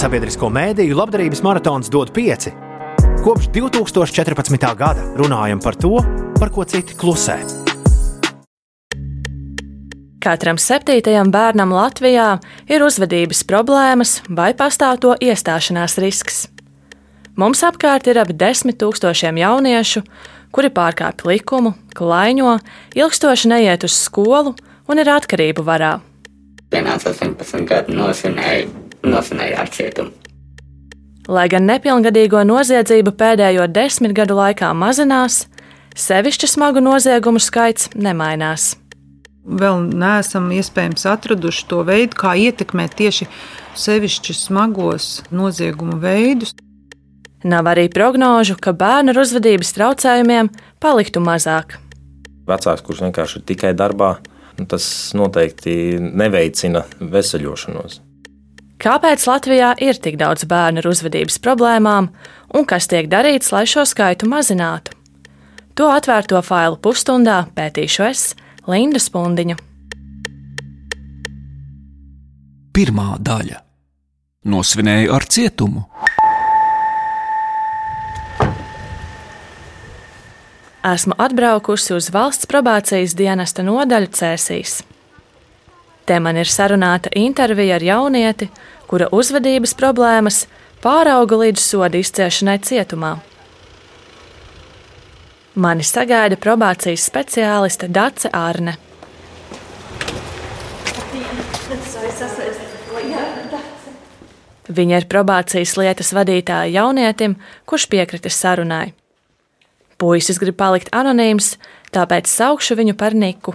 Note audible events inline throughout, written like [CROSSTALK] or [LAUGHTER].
sabiedrisko mēdīju labdarības maratons dod pieci. Kopš 2014. gada runājam par to, par ko citi klusē. Katram septītajam bērnam Latvijā ir uzvedības problēmas vai pastāv to iestāšanās risks. Mums apkārt ir ap desmit tūkstošiem jauniešu, kuri pārkāpj likumu, klaiņo, ilgstoši neiet uz skolu un ir atkarību varā. Pienāca 18 gadu nosvinēja, nosvinēja ar cietumu. Lai gan nepilngadīgo noziedzība pēdējo desmit gadu laikā mazinās, sevišķi smagu noziegumu skaits nemainās. Vēl neesam iespējams atraduši to veidu, kā ietekmēt tieši sevišķi smagos noziegumu veidus. Nav arī prognožu, ka bērnu uzvedības traucējumiem paliktu mazāk. Vecāks, kurš vienkārši ir tikai darbā, nu, tas noteikti neveicina veseļošanos. Kāpēc Latvijā ir tik daudz bērnu ar uzvedības problēmām un kas tiek darīts, lai šo skaitu mazinātu? To atvērto failu pusstundā pētīšu es, Linda Spundiņa. Pirmā daļa - nosvinēju ar cietumu. Esmu atbraukusi uz valsts probācijas dienesta nodaļu Cēsīs. Te man ir sarunāta intervija ar jaunieti, kura uzvedības problēmas pārauga līdz soda izciešanai cietumā. Mani sagaida probācijas speciāliste Dace Ārne. Viņa ir probācijas lietas vadītāja jaunietim, kurš piekritis sarunai. Puisis grib palikt anonīms, tāpēc saukšu viņu par Niku.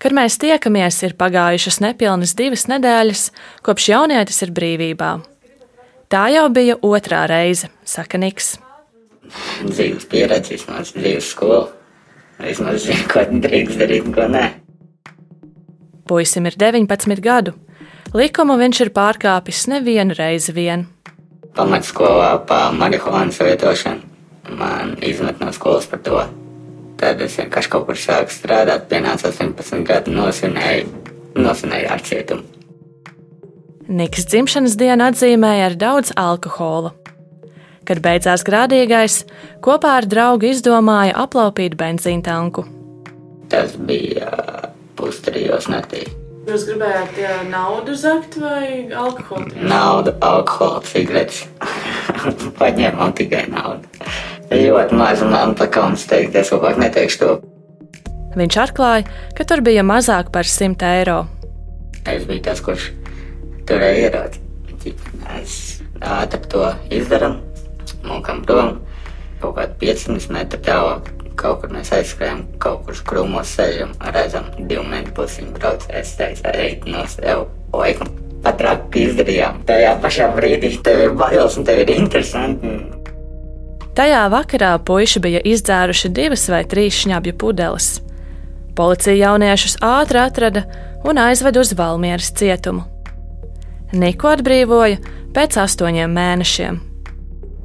Kad mēs tiekamies, ir pagājušas nepilnas divas nedēļas, kopš jaunietis ir brīvībā. Tā jau bija otrā reize, saka Niks. Dzīves pieredze, vismaz dzīves skola. Vismaz zinu, ko drīkst darīt, ko nē. Puisim ir 19 gadu. Likumu viņš ir pārkāpis nevienu reizi vien. Pamatskolā pa marihuānas lietošanu man izmet no skolas par to. Tad es vienkārši kaut kur sāku strādāt, pienāca 18 gadu, nosvinēju, nosvinēju ar cietumu. Niks dzimšanas dienu atzīmēja ar daudz alkohola. Kad beidzās grādīgais, kopā ar draugu izdomāja aplaupīt benzīna tanku. Tas bija pustrijos naktī. Jūs gribējāt ja, naudu zakt vai alkoholu? Naudu, alkoholu, cigaretes. [LAUGHS] Paņēmām tikai naudu. Ļoti maz man tā kā mums teikt, es labāk neteikšu to. Viņš atklāja, ka tur bija mazāk par 100 eiro. Es biju tas, kurš turēja ieroci. Mēs ātri to izdarām, mūkam prom, kaut kādi 500 metru tālāk. Kaut kur mēs aizskrējām, kaut kur krūmos sēžam, redzam, divu metru pusiņu brauc. Es teicu, ej, no sev, laikam, patrāk izdarījām. Tajā pašā brīdī tev ir bailes un tev ir interesanti. Tajā vakarā puiši bija izdzēruši divas vai trīs šņabju pudeles. Policija jauniešus ātri atrada un aizveda uz Valmieras cietumu. Niku atbrīvoja pēc astoņiem mēnešiem.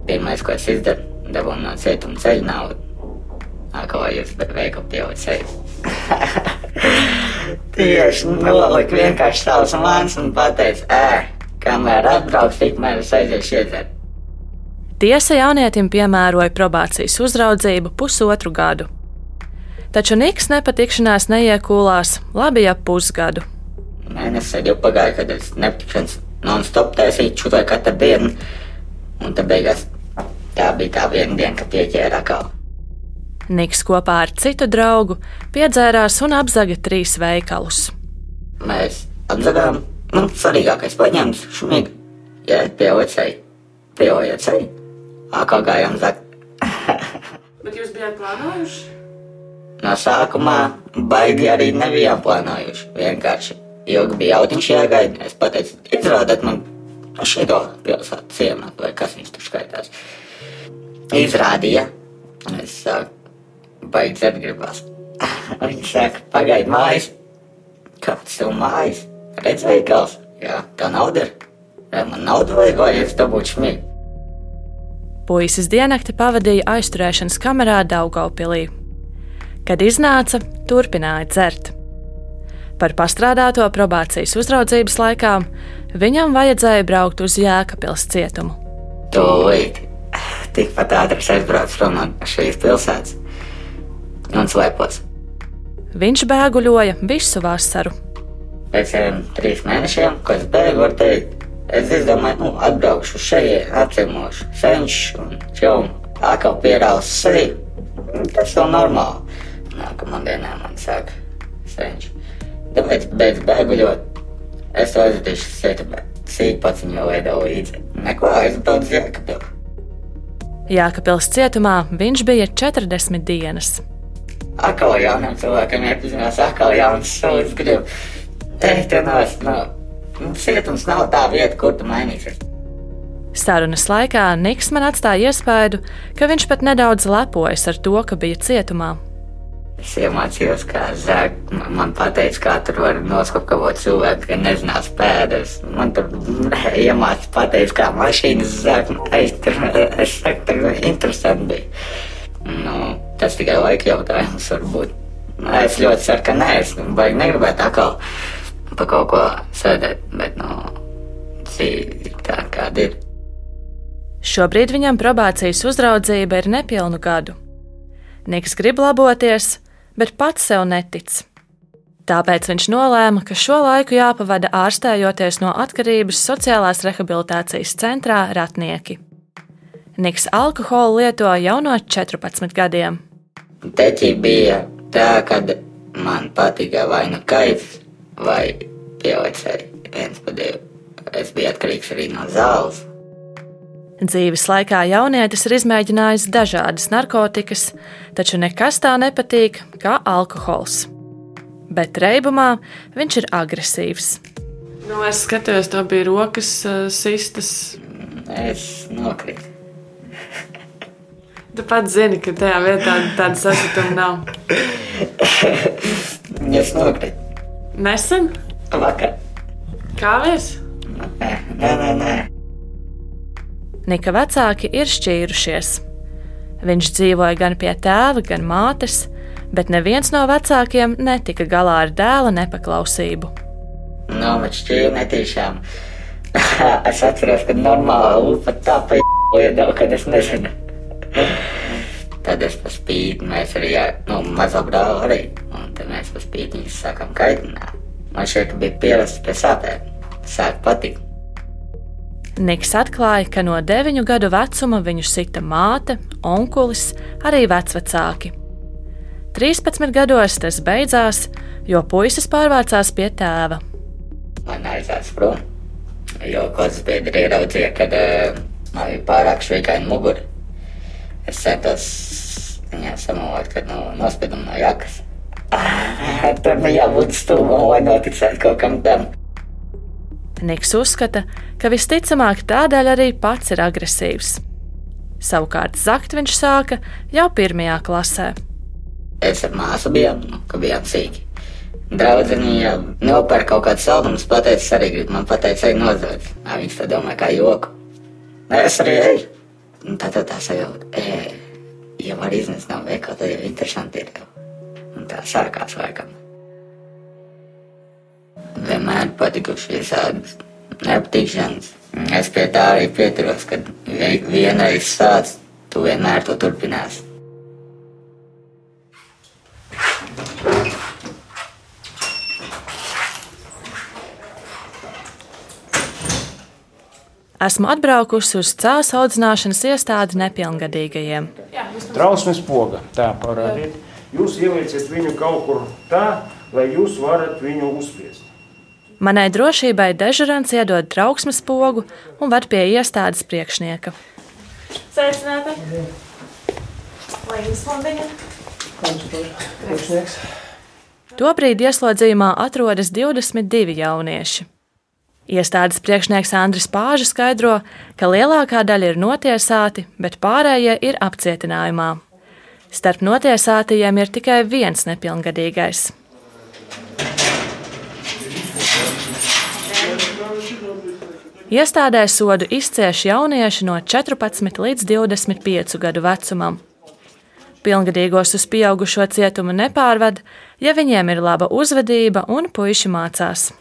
Pirmais, ko es izdarīju, dabūju no cietuma ceļu naudu. Kā jūs [LAUGHS] veikalu pieaudzējat? Tieši nolika vienkārši savus mānus un pateica, ē, kamēr atbrauks, tikmēr es aiziešu iedzert. Tiesa jaunietim piemēroja probācijas uzraudzību pusotru gadu. Taču Niks nepatikšanās neiekūlās labi ap pusgadu. Mēnesis jau pagāja, kad es nepatikšanas non-stop taisīju čutai katru dienu. Un tad beigās tā bija tā viena diena, kad pieķēra atkal. Niks kopā ar citu draugu piedzērās un apzaga trīs veikalus. Mēs apzagām, nu, svarīgākais paņēmis šumīgi. Jā, pieaudzēji, pieaudzēji. Ākā gājām zakt. Bet jūs bijāt plānojuši? No sākumā baigi arī nebijām plānojuši. Vienkārši ilgi bija autiņš jāgaida. Es pateicu, izrādiet man šito pilsētu ciematu, vai kas viņš tur skaitās. Izrādīja. Es saku, baigi dzert gribās. [LAUGHS] Viņš saka, pagaidi mājas. Kāds tev mājas? Redz veikals? Jā, tā nauda ir. Man naudu vajag, vai es dabūšu šmīgi? Puisis diennakti pavadīja aizturēšanas kamerā Daugaupilī. Kad iznāca, turpināja dzert. Par pastrādāto probācijas uzraudzības laikā viņam vajadzēja braukt uz Jēkabils cietumu. Tūlīt, tikpat ātri aizbraucu prom no šīs pilsētas un slēpos. Viņš bēguļoja visu vasaru. Pēc tiem trīs mēnešiem, kad es bēgu, var teikt, es izdomāju, nu, atbraukšu šeit, apciemošu senču un čaumu. Atkal pierāls seju. Tas vēl normāli. Nākamā dienā man saka, senču. Tāpēc beidz bēguļot. Es to aizvedīšu sētabē. Sīk pats viņu veido līdzi. Neko aizbraucu Jēkabilu. Jēkabils cietumā viņš bija 40 dienas. Atkal jaunam cilvēkam iepazinās, atkal jauns solis grib. Teikt, nav, nav. Cietums nav tā vieta, kur tu mainīsies. Sarunas laikā Niks man atstāja iespaidu, ka viņš pat nedaudz lepojas ar to, ka bija cietumā. Es iemācījos, kā zēgt. Man teica, kā tur var noskapkavot cilvēku, ka nezinās pēdas. Man tur iemācīja, pateica, kā mašīnas zēgt. Es tur, saku, tā interesanti bija. Nu, tas tikai laika jautājums varbūt. Es ļoti ceru, ka nē, es baigi negribētu atkal pa kaut ko sēdēt, bet, nu, dzīve ir tā, kāda ir. Šobrīd viņam probācijas uzraudzība ir nepilnu gadu. Niks grib laboties, bet pats sev netic. Tāpēc viņš nolēma, ka šo laiku jāpavada ārstējoties no atkarības sociālās rehabilitācijas centrā Ratnieki. Niks alkoholu lieto jau no 14 gadiem. Teķī bija tā, ka man patika vai nu kaifs, vai pielicēji viens pa divu. Es biju atkarīgs arī no zāles. Dzīves laikā jaunietis ir izmēģinājis dažādas narkotikas, taču nekas tā nepatīk kā alkohols. Bet reibumā viņš ir agresīvs. Nu, es skatījos, tā bija rokas uh, sistas. Es nokritu. Tu pats zini, ka tajā vietā tāda sasituma nav. [LAUGHS] es nokritu. Nesen? Vakar. Kāpēc? Nē, nē, nē. nē. Nika vecāki ir šķīrušies. Viņš dzīvoja gan pie tēva, gan mātes, bet neviens no vecākiem netika galā ar dēla nepaklausību. Nomet šķīri netīšām. [LAUGHS] es atceros, ka normāli upe tā pa iedod, kad es nezinu. Tad es pa spīti, mēs arī, nu, mazo brāli arī, mēs pa spīti viņus sākam kaitināt. Man šeit bija pierasts pie sāpēm. Sāk patikt. Niks atklāja, ka no deviņu gadu vecuma viņu sita māte, onkulis, arī vecvecāki. 13 gados tas beidzās, jo puisis pārvācās pie tēva. Man aizsācis prom, jo kāds biedri ieraudzīja, ka uh, man bija pārāk švīkaini muguri. Es centos viņai samulot, ka nu, nospiedumu no jakas. Tur bija jābūt stūmam, lai noticētu kaut kam tam. Niks uzskata, ka visticamāk tādēļ arī pats ir agresīvs. Savukārt zakt viņš sāka jau pirmajā klasē. Es ar māsu bijām, nu, ka bijām sīki. Draudzene jau nopērk kaut kādu saldumus, pateicis arī grib man pateikt, ej nozagt. Viņš tā domāja kā joku. Es arī eju. Tā tā tā sajūta, e, ja var iznest no veikala, tad jau interesanti ir. Un tā sākās laikam vienmēr patikuši visādas nepatikšanas. Es pie tā arī pieturos, ka vienreiz sāc, tu vienmēr to turpinās. Esmu atbraukusi uz cēlus audzināšanas iestādi nepilngadīgajiem. Trausmes poga, tā parādiet. Jūs ielieciet viņu kaut kur tā, lai jūs varat viņu uzspiest. Manai drošībai dežurants iedod trauksmes pogu un ved pie iestādes priekšnieka. Sveicināti! Līgas fondiņa! Tobrīd ieslodzījumā atrodas 22 jaunieši. Iestādes priekšnieks Andris Pāža skaidro, ka lielākā daļa ir notiesāti, bet pārējie ir apcietinājumā. Starp notiesātajiem ir tikai viens nepilngadīgais. Iestādē sodu izcieš jaunieši no 14 līdz 25 gadu vecumam. Pilngadīgos uz pieaugušo cietumu nepārved, ja viņiem ir laba uzvedība un puiši mācās.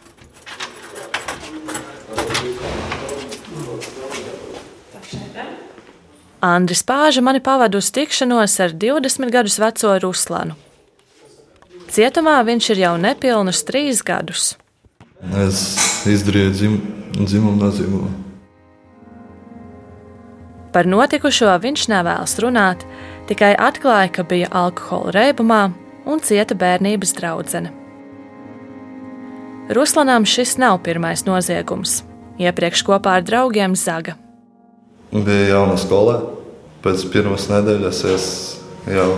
Andris Pāža mani pavada uz tikšanos ar 20 gadus veco Ruslanu. Cietumā viņš ir jau nepilnus trīs gadus. Es izdarīju dzim, dzimumu nozīmību. Par notikušo viņš nevēlas runāt, tikai atklāja, ka bija alkohola reibumā un cieta bērnības draudzene. Ruslanam šis nav pirmais noziegums. Iepriekš kopā ar draugiem zaga Bija jauna skolā. Pēc pirmās nedēļas es jau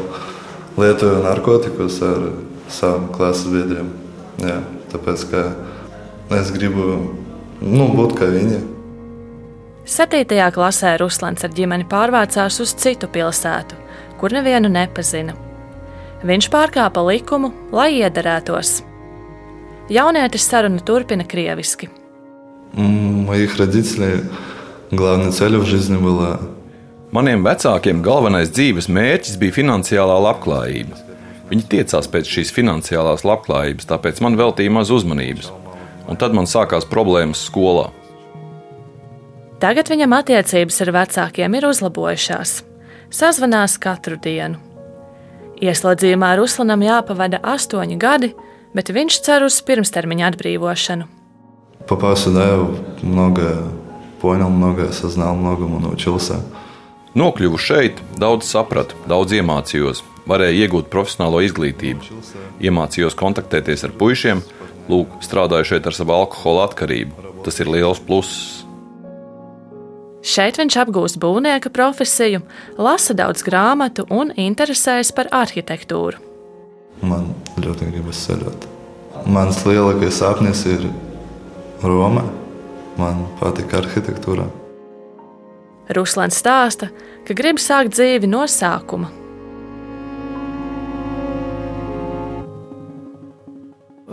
lietoju narkotikus ar saviem klases biedriem. Jā, tāpēc, ka es gribu nu, būt kā viņi. 7. klasē Ruslans ar ģimeni pārvācās uz citu pilsētu, kur nevienu nepazina. Viņš pārkāpa likumu, lai iederētos. Jaunietis sarunu turpina krieviski. Моих родителей главная цель в жизни была Maniem vecākiem galvenais dzīves mērķis bija finansiālā labklājība. Viņi tiecās pēc šīs finansiālās labklājības, tāpēc man veltīja maz uzmanības. Un tad man sākās problēmas skolā. Tagad viņam attiecības ar vecākiem ir uzlabojušās. Sazvanās katru dienu. Ieslodzījumā Ruslanam jāpavada astoņi gadi, bet viņš cer uz pirmstermiņa atbrīvošanu. Попал сюда, я многое понял, многое осознал, многому научился. Nokļuvu šeit, daudz sapratu, daudz iemācījos, varēju iegūt profesionālo izglītību. Iemācījos kontaktēties ar puišiem, lūk, strādāju šeit ar savu alkohola atkarību. Tas ir liels pluss. Šeit viņš apgūst būvnieka profesiju, lasa daudz grāmatu un interesējas par arhitektūru. Man ļoti gribas ceļot. Mans lielākais sapnis ir Roma. Man patīk arhitektūra. Ruslans stāsta, ka grib sākt dzīvi no sākuma.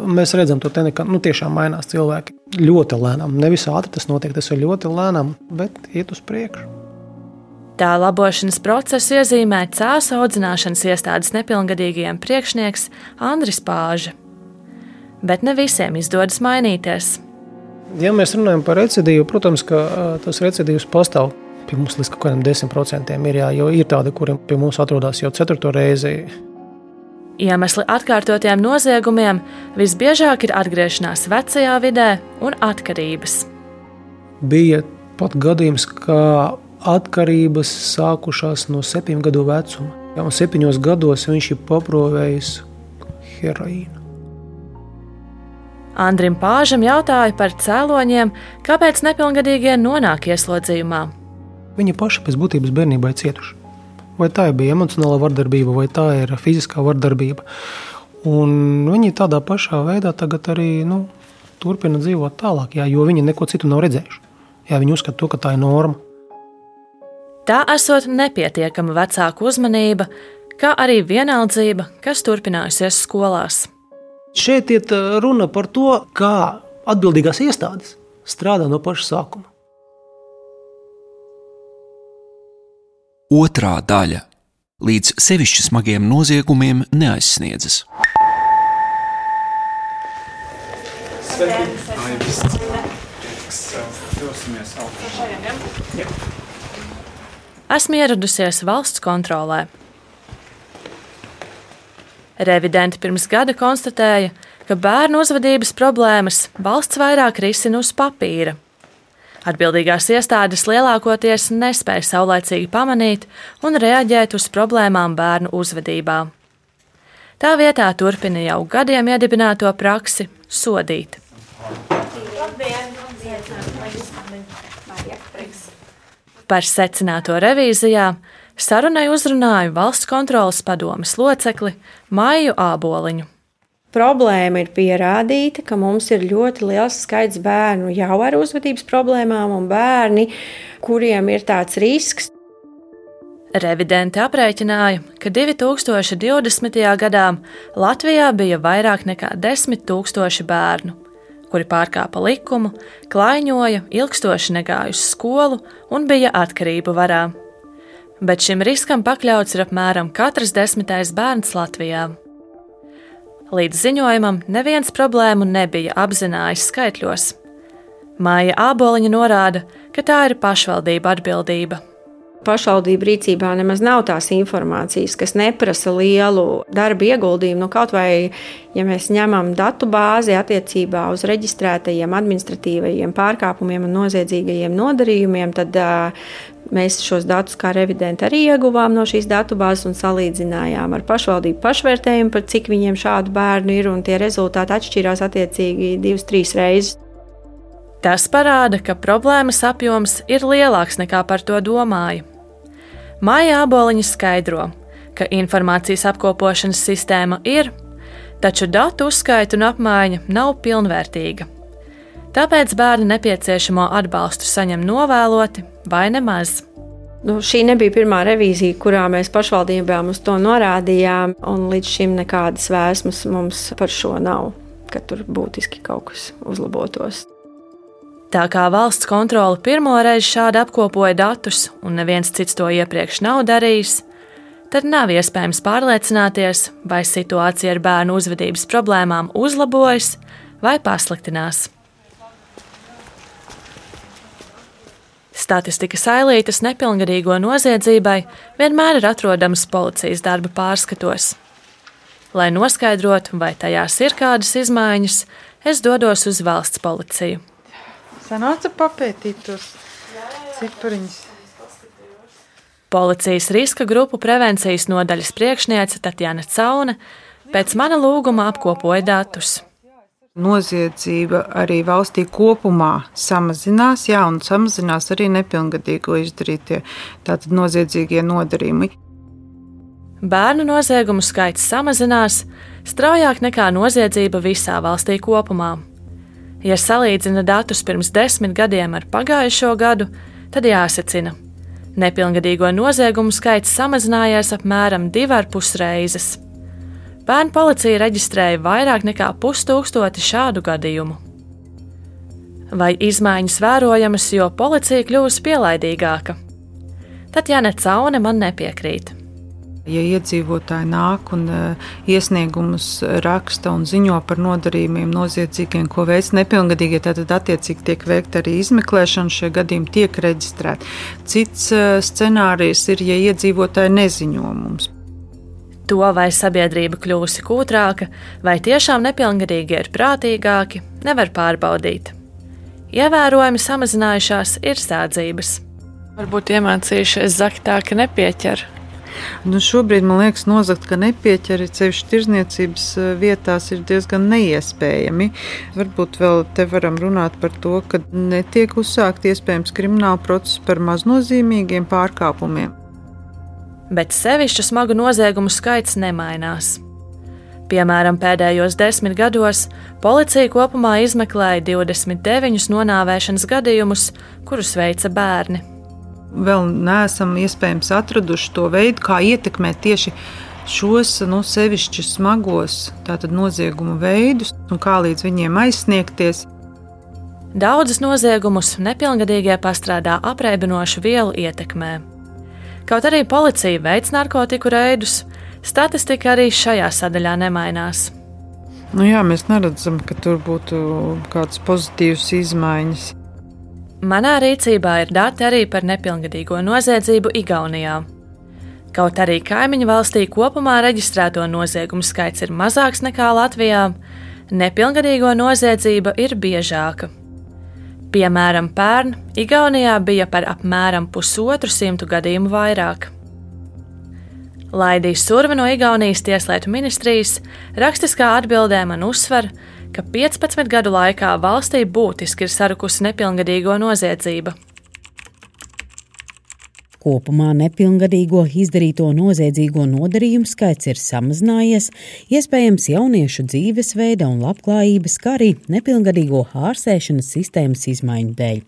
Mēs redzam, to tehniku, ka nu, tiešām mainās cilvēki ļoti lēnām. Nevis ātri tas notiek, tas ir ļoti lēnām, bet iet uz priekšu. Tā labošanas procesu iezīmē cēlus audzināšanas iestādes nepilngadīgajiem priekšnieks Andris Pāža. Bet ne visiem izdodas mainīties. Ja mēs runājam par recidīvu, protams, ka tas recidīvs pastāv pie mums līdz kaut kādiem 10% ir, jā, jo ir tādi, kuriem pie mums atrodas jau ceturto reizi. Iemesli atkārtotiem noziegumiem visbiežāk ir atgriešanās vecajā vidē un atkarības. Bija pat gadījums, ka atkarības sākušās no septiņu gadu vecuma. Ja, un septiņos gados viņš ir paprovējis heroīnu. Andrim Pāžam jautāja par cēloņiem, kāpēc nepilngadīgie nonāk ieslodzījumā. Viņi paši pēc būtības bērnībā ir cietuši. Vai tā bija emocionāla vardarbība, vai tā ir fiziskā vardarbība. Un viņi tādā pašā veidā tagad arī nu, turpina dzīvot tālāk, jā, jo viņi neko citu nav redzējuši. Jā, viņi uzskata to, ka tā ir norma. Tā esot nepietiekama vecāku uzmanība, kā arī vienaldzība, kas turpinājusies skolās. Šeit ir runa par to, kā atbildīgās iestādes strādā no paša sākuma. Otrā daļa līdz sevišķi smagiem noziegumiem neaizsniedzas. Esmu ieradusies valsts kontrolē. Revidenti pirms gada konstatēja, ka bērnu uzvedības problēmas valsts vairāk risina uz papīra. Atbildīgās iestādes lielākoties nespēja saulēcīgi pamanīt un reaģēt uz problēmām bērnu uzvedībā. Tā vietā turpina jau gadiem iedibināto praksi sodīt. Par secināto revīzijā sarunai uzrunāju valsts kontrolas padomes locekli Maiju Āboliņu. Problēma ir pierādīta, ka mums ir ļoti liels skaits bērnu jau ar uzvedības problēmām, un bērni, kuriem ir tāds risks. Revidenti aprēķināja, ka 2020. gadā Latvijā bija vairāk nekā 10 000 bērnu, kuri pārkāpa likumu, klaiņoja, ilgstoši negāja uz skolu un bija atkarību varā. Bet šim riskam pakļauts ir apmēram katrs desmitais bērns Latvijā. Līdz ziņojumam neviens problēmu nebija apzinājies skaitļos. Māja Āboliņa norāda, ka tā ir pašvaldība atbildība pašvaldību rīcībā nemaz nav tās informācijas, kas neprasa lielu darbu ieguldījumu. Nu, kaut vai, ja mēs ņemam datu bāzi attiecībā uz reģistrētajiem administratīvajiem pārkāpumiem un noziedzīgajiem nodarījumiem, tad mēs šos datus kā revidenti arī ieguvām no šīs datubāzes un salīdzinājām ar pašvaldību pašvērtējumu, par cik viņiem šādu bērnu ir, un tie rezultāti atšķīrās attiecīgi divas, trīs reizes. Tas parāda, ka problēmas apjoms ir lielāks nekā par to domāju. Māja Aboliņa skaidro, ka informācijas apkopošanas sistēma ir, taču datu uzskaita un apmaiņa nav pilnvērtīga. Tāpēc bērni nepieciešamo atbalstu saņem novēloti vai nemaz. Nu, šī nebija pirmā revīzija, kurā mēs pašvaldībām uz to norādījām, un līdz šim nekādas vēsmas mums par šo nav, ka tur būtiski kaut kas uzlabotos. Tā kā valsts kontrole pirmo reizi šādi apkopoja datus, un neviens cits to iepriekš nav darījis, tad nav iespējams pārliecināties, vai situācija ar bērnu uzvedības problēmām uzlabojas vai pasliktinās. Statistikas ailītes nepilngadīgo noziedzībai vienmēr ir atrodamas policijas darba pārskatos. Lai noskaidrotu, vai tajās ir kādas izmaiņas, es dodos uz valsts policiju. Sanāca papētīt tos cipariņus. Policijas riska grupu prevencijas nodaļas priekšniece Tatjana Caune pēc mana lūguma apkopoja datus. Noziedzība arī valstī kopumā samazinās, jā, un samazinās arī nepilngadīgo izdarītie tātad noziedzīgie nodarījumi. Bērnu noziegumu skaits samazinās straujāk nekā noziedzība visā valstī kopumā. Ja salīdzina datus pirms desmit gadiem ar pagājušo gadu, tad jāsacina, nepilngadīgo noziegumu skaits samazinājies apmēram divas reizes. Bērnu policija reģistrēja vairāk nekā pustūkstoti šādu gadījumu. Vai izmaiņas vērojamas, jo policija kļūst pielaidīgāka? Tad Jāne Caune man nepiekrīt. Ja iedzīvotāji nāk un uh, iesniegumus raksta un ziņo par nodarījumiem noziedzīgiem, ko veids nepilngadīgie, tad attiecīgi tiek veikta arī izmeklēšana, šie gadījumi tiek reģistrēti. Cits uh, scenārijs ir, ja iedzīvotāji neziņo mums. To, vai sabiedrība kļūsi kūtrāka, vai tiešām nepilngadīgie ir prātīgāki, nevar pārbaudīt. Ievērojami samazinājušās ir sādzības. Varbūt iemācījušies zakt tā, ka nepieķer. Nu, šobrīd man liekas, nozagt, ka nepieķeri ceļš tirzniecības eh, vietās ir diezgan neiespējami. Varbūt vēl te varam runāt par to, ka netiek uzsākt iespējams krimināla process par maznozīmīgiem pārkāpumiem. Bet sevišķu smagu noziegumu skaits nemainās. Piemēram, pēdējos desmit gados policija kopumā izmeklēja 29 nonāvēšanas gadījumus, kurus veica bērni vēl neesam iespējams atraduši to veidu, kā ietekmēt tieši šos nu, sevišķi smagos noziegumu veidus un kā līdz viņiem aizsniegties. Daudzus noziegumus nepilngadīgie pastrādā apreibinošu vielu ietekmē. Kaut arī policija veic narkotiku reidus, statistika arī šajā sadaļā nemainās. Nu jā, mēs neredzam, ka tur būtu kādas pozitīvas izmaiņas. Manā rīcībā ir dati arī par nepilngadīgo noziedzību Igaunijā. Kaut arī kaimiņu valstī kopumā reģistrēto noziegumu skaits ir mazāks nekā Latvijā, nepilngadīgo noziedzība ir biežāka. Piemēram, pērn Igaunijā bija par apmēram pusotru simtu gadījumu vairāk. Laidijas Surva no Igaunijas Tieslietu ministrijas rakstiskā atbildē man uzsver, ka 15 gadu laikā valstī būtiski ir sarukusi nepilngadīgo noziedzība. Kopumā nepilngadīgo izdarīto noziedzīgo nodarījumu skaits ir samazinājies, iespējams jauniešu dzīvesveida un labklājības, kā arī nepilngadīgo ārstēšanas sistēmas izmaiņu dēļ.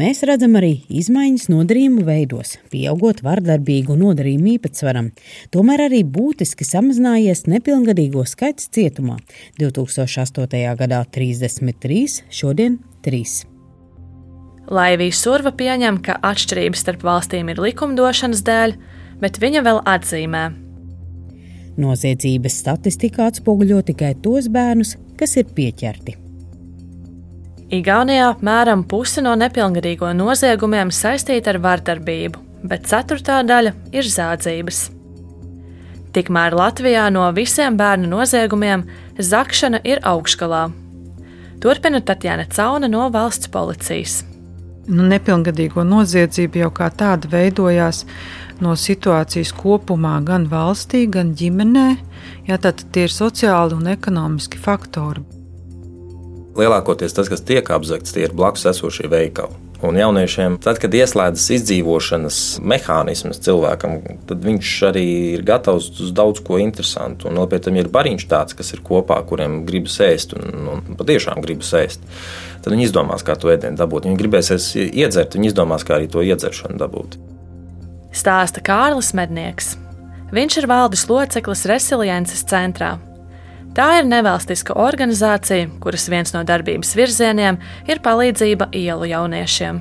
Mēs redzam arī izmaiņas nodarījumu veidos, pieaugot vardarbīgu nodarījumu īpatsvaram. Tomēr arī būtiski samazinājies nepilngadīgo skaits cietumā - 2008. gadā 33, šodien 3. Laivija Surva pieņem, ka atšķirības starp valstīm ir likumdošanas dēļ, bet viņa vēl atzīmē. Noziedzības statistika atspoguļo tikai tos bērnus, kas ir pieķerti. Igaunijā apmēram puse no nepilngadīgo noziegumiem saistīta ar vardarbību, bet ceturtā daļa ir zādzības. Tikmēr Latvijā no visiem bērnu noziegumiem zakšana ir augšgalā. Turpina Tatjana Cauna no valsts policijas. Nu, nepilngadīgo noziedzība jau kā tāda veidojās no situācijas kopumā, gan valstī, gan ģimenē. Jā, tātad tie ir sociāli un ekonomiski faktori. Lielākoties tas, kas tiek apzakts, tie ir blakus esošie veikali. Un jauniešiem, tad, kad ieslēdzas izdzīvošanas mehānisms cilvēkam, tad viņš arī ir gatavs uz daudz ko interesantu. Un vēl pēc tam ir bariņš tāds, kas ir kopā, kuriem gribas ēst un, un patiešām gribas ēst. Tad viņi izdomās, kā to ēdienu dabūt. Viņi gribēsies iedzert, viņi izdomās, kā arī to iedzeršanu dabūt. Stāsta Kārlis Mednieks. Viņš ir valdes loceklis Resiliences centrā. Tā ir nevalstiska organizācija, kuras viens no darbības virzieniem ir palīdzība ielu jauniešiem.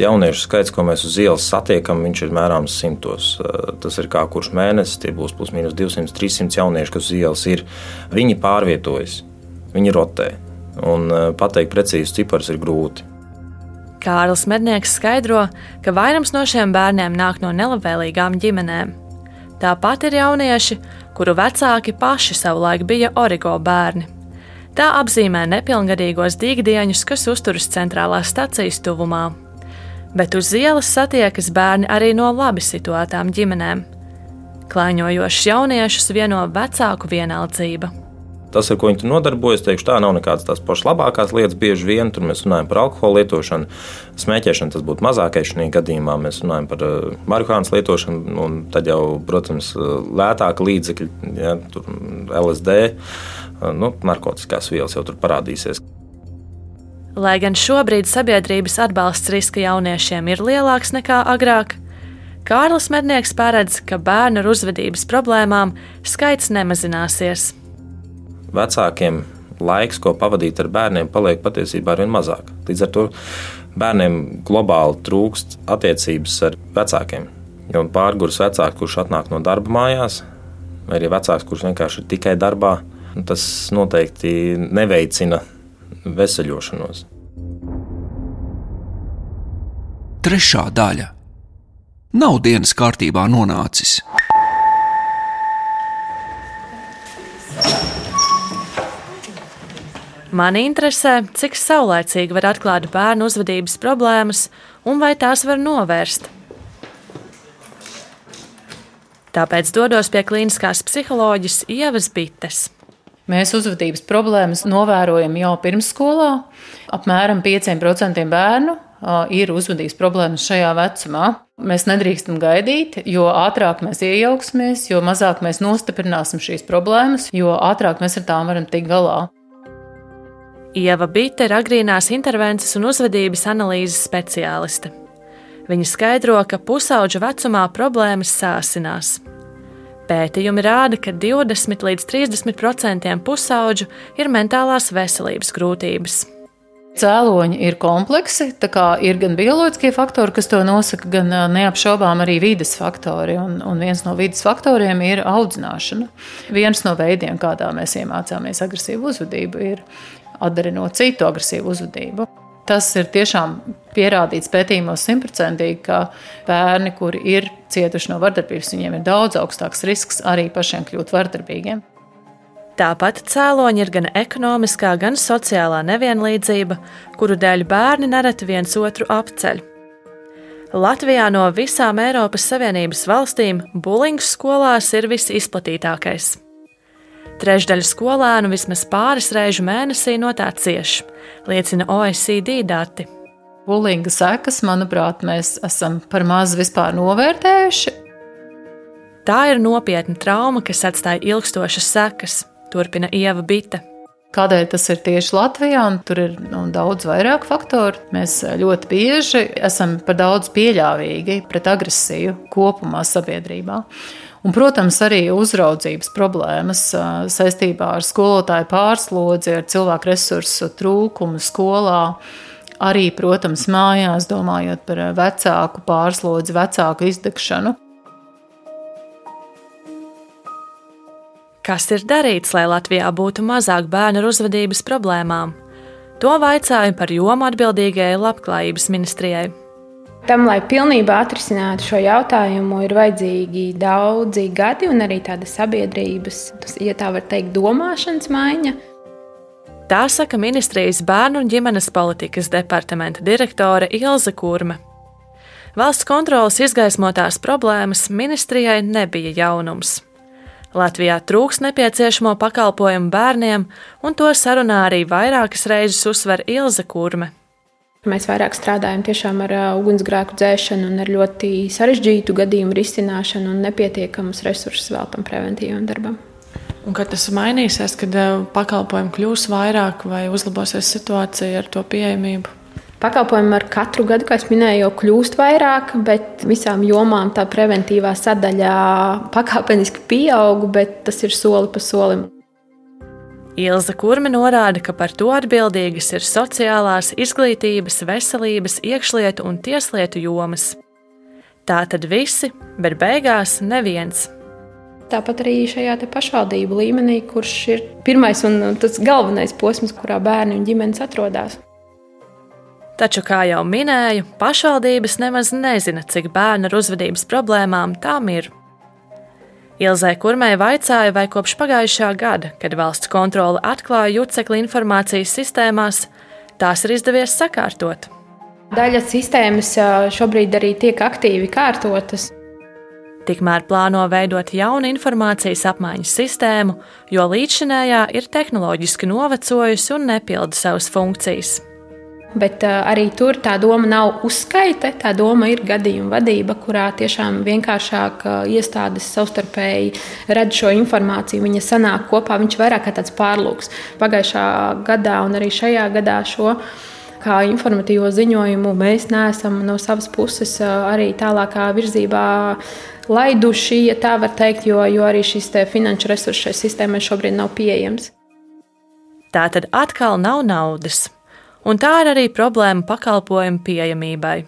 Jauniešu skaits, ko mēs uz ielas satiekam, ir mērāms simtos. Tas ir kā kurš mēnesis, tie būs plus mīnus 200, 300 jaunieši, kas uz ielas ir. Viņi pārvietojas, viņi rotē. Un pateikt precīzi ciparus ir grūti. Kārlis Mednieks skaidro, ka vairums no šiem bērniem nāk no nelabvēlīgām ģimenēm. Tāpat ir jaunieši, kuru vecāki paši savulaik bija origo bērni. Tā apzīmē nepilngadīgos dīgdieņus, kas uzturas centrālās stacijas tuvumā. Bet uz ielas satiekas bērni arī no labi situētām ģimenēm. Klaiņojošs jauniešus vieno vecāku vienaldzība. Tas, ar ko viņi nodarbojas, teikšu, tā nav nekādas tās pašas labākās lietas. Bieži vien tur mēs runājam par alkohola lietošanu, smēķēšanu, tas būtu mazākais šajā gadījumā. Mēs runājam par uh, marihuānas lietošanu, un tad jau, protams, uh, lētāka līdzekļa, ja, LSD, uh, nu, narkotikās vielas jau tur parādīsies. Lai gan šobrīd sabiedrības atbalsts riska jauniešiem ir lielāks nekā agrāk, Kārlis Mednieks paredz, ka bērnu uzvedības problēmām skaits nemazināsies vecākiem laiks, ko pavadīt ar bērniem, paliek patiesībā arvien mazāk. Līdz ar to bērniem globāli trūkst attiecības ar vecākiem. Jo pārgājis vecāks, kurš atnāk no darba mājās, vai arī vecāks, kurš vienkārši ir tikai darbā, tas noteikti neveicina veseļošanos. Trešā daļa - nav dienas kārtībā nonācis. Mani interesē, cik saulēcīgi var atklāt bērnu uzvedības problēmas un vai tās var novērst. Tāpēc dodos pie klīniskās psiholoģijas Ievas Bites. Mēs uzvedības problēmas novērojam jau pirmsskolā. Apmēram 5% bērnu ir uzvedības problēmas šajā vecumā. Mēs nedrīkstam gaidīt, jo ātrāk mēs iejauksimies, jo mazāk mēs nostiprināsim šīs problēmas, jo ātrāk mēs ar tām varam tikt galā. Ieva Bite ir agrīnās intervences un uzvedības analīzes speciāliste. Viņa skaidro, ka pusauģa vecumā problēmas sāsinās. Pētījumi rāda, ka 20 līdz 30% pusauģu ir mentālās veselības grūtības. Cēloņi ir kompleksi, tā kā ir gan bioloģiskie faktori, kas to nosaka, gan neapšaubām arī vides faktori. Un, un viens no vides faktoriem ir audzināšana. Viens no veidiem, kādā mēs iemācāmies agresīvu uzvedību, ir atdarinot citu agresīvu uzvedību. Tas ir tiešām pierādīts pētījumos simtprocentīgi, ka bērni, kuri ir cietuši no vardarbības, viņiem ir daudz augstāks risks arī pašiem kļūt vardarbīgiem. Tāpat cēloņi ir gan ekonomiskā, gan sociālā nevienlīdzība, kuru dēļ bērni nereti viens otru apceļ. Latvijā no visām Eiropas Savienības valstīm bulings skolās ir visizplatītākais. Trešdaļa skolēnu vismaz pāris reižu mēnesī no tā cieš, liecina OECD dati. Bulinga sekas, manuprāt, mēs esam par maz vispār novērtējuši. Tā ir nopietna trauma, kas atstāja ilgstošas sekas, turpina Ieva Bita. Kādēļ tas ir tieši Latvijā? Tur ir nu, daudz vairāk faktoru. Mēs ļoti bieži esam par daudz pieļāvīgi pret agresiju kopumā sabiedrībā. Un, protams, arī uzraudzības problēmas saistībā ar skolotāju pārslodzi, ar cilvēku resursu trūkumu skolā, Arī, protams, mājās, domājot par vecāku pārslodzi, vecāku izdegšanu. Kas ir darīts, lai Latvijā būtu mazāk bērnu uzvedības problēmām? To vaicāju par jomu atbildīgajai labklājības ministrijai. Tam, lai pilnībā atrisinātu šo jautājumu, ir vajadzīgi daudzi gadi un arī tāda sabiedrības, ja tā var teikt, domāšanas maiņa. Tā saka ministrijas bērnu un ģimenes politikas departamenta direktore Ilze Kurme. Valsts kontrolas izgaismotās problēmas ministrijai nebija jaunums. Latvijā trūks nepieciešamo pakalpojumu bērniem, un to sarunā arī vairākas reizes uzsver Ilze Kurme. Mēs vairāk strādājam tiešām ar ugunsgrēku dzēšanu un ar ļoti sarežģītu gadījumu risināšanu un nepietiekamus resursus veltam preventīvam darbam. Un kad tas mainīsies, kad pakalpojumi kļūs vairāk vai uzlabosies situācija ar to pieejamību? Pakalpojumi ar katru gadu, kā jau minēju, jau kļūst vairāk, bet visām jomām tā preventīvā sadaļa pakāpeniski pieaug, bet tas ir soli pa solim. Ilza Kurme norāda, ka par to atbildīgas ir sociālās, izglītības, veselības, iekšlietu un tieslietu jomas. Tā tad visi, bet beigās neviens. Tāpat arī šajā pašvaldību līmenī, kurš ir pirmais un tas galvenais posms, kurā bērni un ģimenes atrodas. Taču, kā jau minēju, pašvaldības nemaz nezina, cik bērnu ar uzvedības problēmām tām ir. Ilzai Kurmai vaicāja, vai kopš pagājušā gada, kad valsts kontrole atklāja jucekļu informācijas sistēmās, tās ir izdevies sakārtot. Daļa sistēmas šobrīd arī tiek aktīvi kārtotas. Tikmēr plāno veidot jaunu informācijas apmaiņas sistēmu, jo līdzšinējā ir tehnoloģiski novecojusi un nepilda savas funkcijas. Bet uh, arī tur tā doma nav uzskaite, tā doma ir gadījuma vadība, kurā tiešām vienkāršāk uh, iestādes savstarpēji redz šo informāciju. Viņa sanāk kopā, viņš ir vairāk kā tāds pārlūks. Pagājušā gadā un arī šajā gadā šo kā informatīvo ziņojumu mēs neesam no savas puses uh, arī tālākā virzībā laiduši, ja tā var teikt, jo, jo arī šis finanšu resurss šai sistēmai šobrīd nav pieejams. Tā tad atkal nav naudas un tā ir arī problēma pakalpojumu pieejamībai.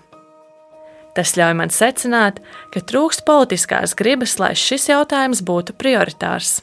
Tas ļauj man secināt, ka trūkst politiskās gribas, lai šis jautājums būtu prioritārs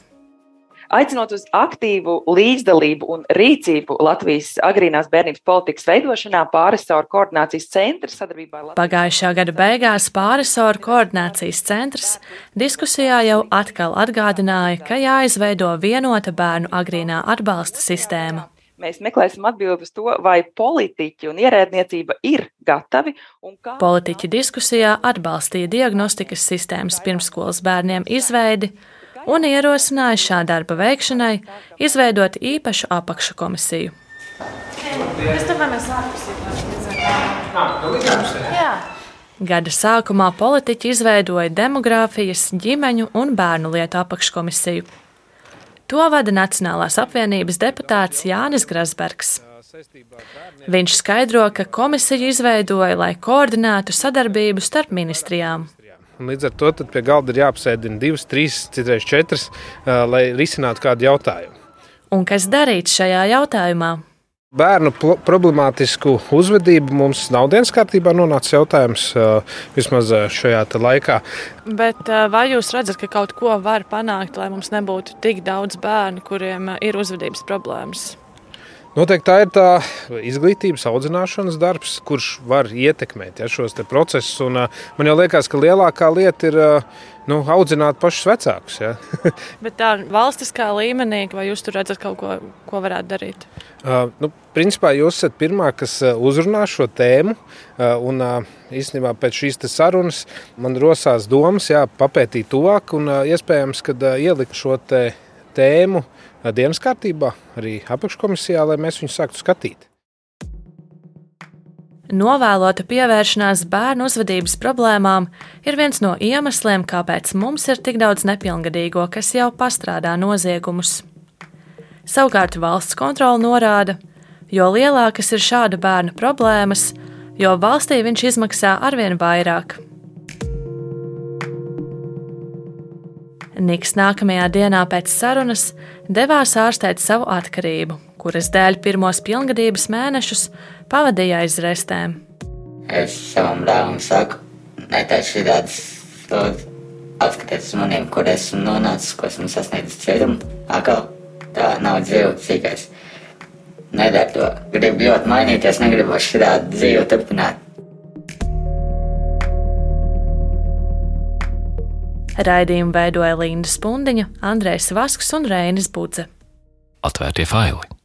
aicinot uz aktīvu līdzdalību un rīcību Latvijas agrīnās bērnības politikas veidošanā pārisoru koordinācijas centra sadarbībā ar Latvijas. Pagājušā gada beigās pārisoru koordinācijas centrs diskusijā jau atkal atgādināja, ka jāizveido vienota bērnu agrīnā atbalsta sistēma mēs meklēsim atbildi uz to, vai politiķi un ierēdniecība ir gatavi. Kā... Politiķi diskusijā atbalstīja diagnostikas sistēmas pirmskolas bērniem izveidi un ierosināja šā darba veikšanai izveidot īpašu apakškomisiju. Gada sākumā politiķi izveidoja demogrāfijas, ģimeņu un bērnu lietu apakškomisiju. To vada Nacionālās apvienības deputāts Jānis Grasbergs. Viņš skaidro, ka komisiju izveidoja, lai koordinētu sadarbību starp ministrijām. Un līdz ar to pie galda ir jāapsēdina divas, trīs, citreiz četras, lai risinātu kādu jautājumu. Un kas darīts šajā jautājumā? Bērnu problemātisku uzvedību mums nav dienas kārtībā nonācis jautājums vismaz šajā laikā. Bet vai jūs redzat, ka kaut ko var panākt, lai mums nebūtu tik daudz bērnu, kuriem ir uzvedības problēmas? Noteikti tā ir tā izglītības audzināšanas darbs, kurš var ietekmēt ja, šos procesus. Un, man jau liekas, ka lielākā lieta ir nu, audzināt pašus vecākus. Ja. [LAUGHS] Bet tā valstiskā līmenī, vai jūs tur redzat kaut ko, ko varētu darīt? Uh, nu, principā jūs esat pirmā, kas uzrunā šo tēmu. Un, īstenībā pēc šīs sarunas man rosās domas jā, papētīt tuvāk un iespējams, ka uh, ielikt šo tēmu dienas kārtībā, arī apakškomisijā, lai mēs viņu sāktu skatīt. Novēlota pievēršanās bērnu uzvedības problēmām ir viens no iemesliem, kāpēc mums ir tik daudz nepilngadīgo, kas jau pastrādā noziegumus. Savukārt valsts kontrole norāda, jo lielākas ir šādu bērnu problēmas, jo valstī viņš izmaksā arvien vairāk. Niks nākamajā dienā pēc sarunas devās ārstēt savu atkarību, kuras dēļ pirmos pilngadības mēnešus pavadīja aiz restēm. Es savam dēlam saku, netaisi šādas slogas. Atskatieties uz maniem, kur esmu nonācis, ko esmu sasniedzis ceļam. Atkal tā nav dzīve, cik es nedaru to. Gribu ļoti mainīties, negribu šādu dzīvi turpināt. Raidījumu veidoja Līna Spundiņa, Andrejs Vasks un Rēnis Budze. Atvērtie faili!